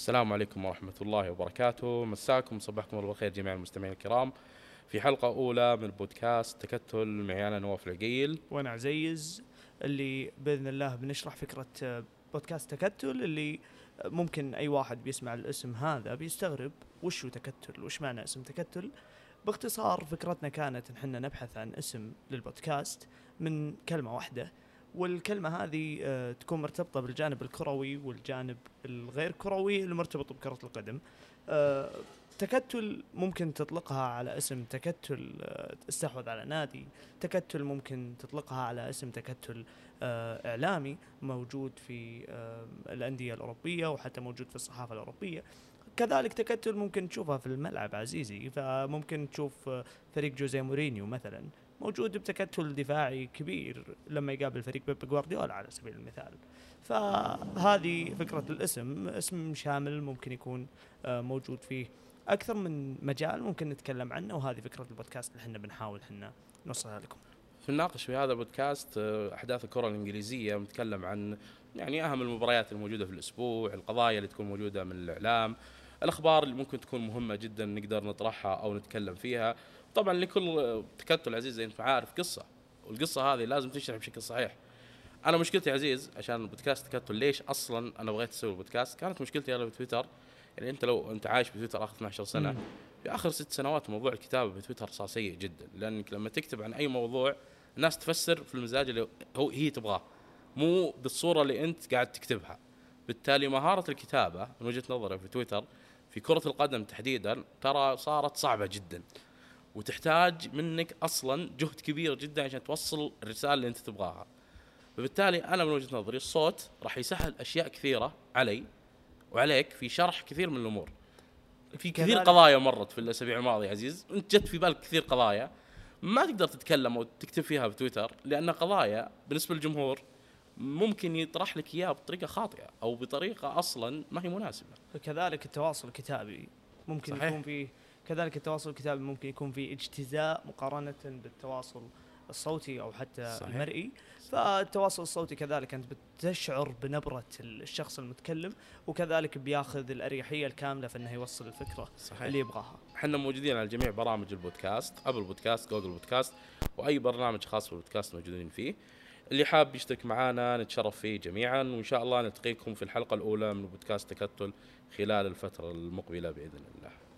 السلام عليكم ورحمة الله وبركاته. مساكم صبحكم الله بالخير جميع المستمعين الكرام. في حلقة أولى من بودكاست تكتل معي أنا نواف العقيل. وأنا عزيز اللي بإذن الله بنشرح فكرة آه، بودكاست تكتل اللي ممكن أي واحد بيسمع الاسم هذا بيستغرب وش تكتل؟ وش معنى اسم تكتل؟ باختصار فكرتنا كانت إن إحنا نبحث عن اسم للبودكاست من كلمة واحدة والكلمة هذه آه، تكون مرتبطة بالجانب الكروي والجانب الغير كروي المرتبط بكرة القدم. آه، تكتل ممكن تطلقها على اسم تكتل آه، استحوذ على نادي، تكتل ممكن تطلقها على اسم تكتل آه، إعلامي موجود في آه، الأندية الأوروبية وحتى موجود في الصحافة الأوروبية. كذلك تكتل ممكن تشوفها في الملعب عزيزي فممكن تشوف آه، فريق جوزيه مورينيو مثلا موجود بتكتل دفاعي كبير لما يقابل فريق بيب جوارديولا على سبيل المثال. فهذه فكرة الاسم اسم شامل ممكن يكون آه، موجود فيه أكثر من مجال ممكن نتكلم عنه وهذه فكرة البودكاست اللي إحنا بنحاول إحنا نوصلها لكم. نناقش في هذا البودكاست آه، أحداث الكرة الإنجليزية نتكلم عن يعني أهم المباريات الموجودة في الأسبوع القضايا اللي تكون موجودة من الإعلام الأخبار اللي ممكن تكون مهمة جدا نقدر نطرحها أو نتكلم فيها. طبعا لكل تكتل عزيز زي أنت عارف قصة والقصة هذه لازم تشرح بشكل صحيح. أنا مشكلتي عزيز عشان البودكاست تكتل ليش أصلا أنا بغيت أسوي البودكاست كانت مشكلتي أنا بتويتر. يعني أنت لو أنت عايش بتويتر آخر 12 سنة. في آخر ست سنوات موضوع الكتابة بتويتر صار سيء جدا. لأنك لما تكتب عن أي موضوع الناس تفسر في المزاج اللي هو هي تبغاه. مو بالصورة اللي أنت قاعد تكتبها. بالتالي مهارة الكتابة من وجهة نظري في تويتر في كرة القدم تحديدا ترى صارت صعبة جدا. وتحتاج منك أصلا جهد كبير جدا عشان توصل الرسالة اللي أنت تبغاها. فبالتالي أنا من وجهة نظري الصوت راح يسهل أشياء كثيرة علي وعليك في شرح كثير من الأمور. في كثير قضايا مرت في الأسابيع الماضية عزيز. أنت جت في بالك كثير قضايا. ما تقدر تتكلم أو تكتب فيها بتويتر لأن قضايا بالنسبة للجمهور ممكن يطرح لك اياها بطريقة خاطئة أو بطريقة أصلا ما هي مناسبة. كذلك التواصل الكتابي ممكن صحيح. يكون فيه كذلك التواصل الكتابي ممكن يكون فيه اجتزاء مقارنة بالتواصل الصوتي أو حتى صحيح. المرئي. فالتواصل الصوتي كذلك أنت بتشعر بنبرة الشخص المتكلم وكذلك بياخذ الأريحية الكاملة في إنه يوصل الفكرة صحيح. اللي يبغاها. إحنا موجودين على جميع برامج البودكاست أبل بودكاست جوجل بودكاست وأي برنامج خاص بالبودكاست موجودين فيه. اللي حاب يشترك معنا نتشرف فيه جميعا وإن شاء الله نلتقيكم في الحلقة الأولى من بودكاست تكتل خلال الفترة المقبلة بإذن الله.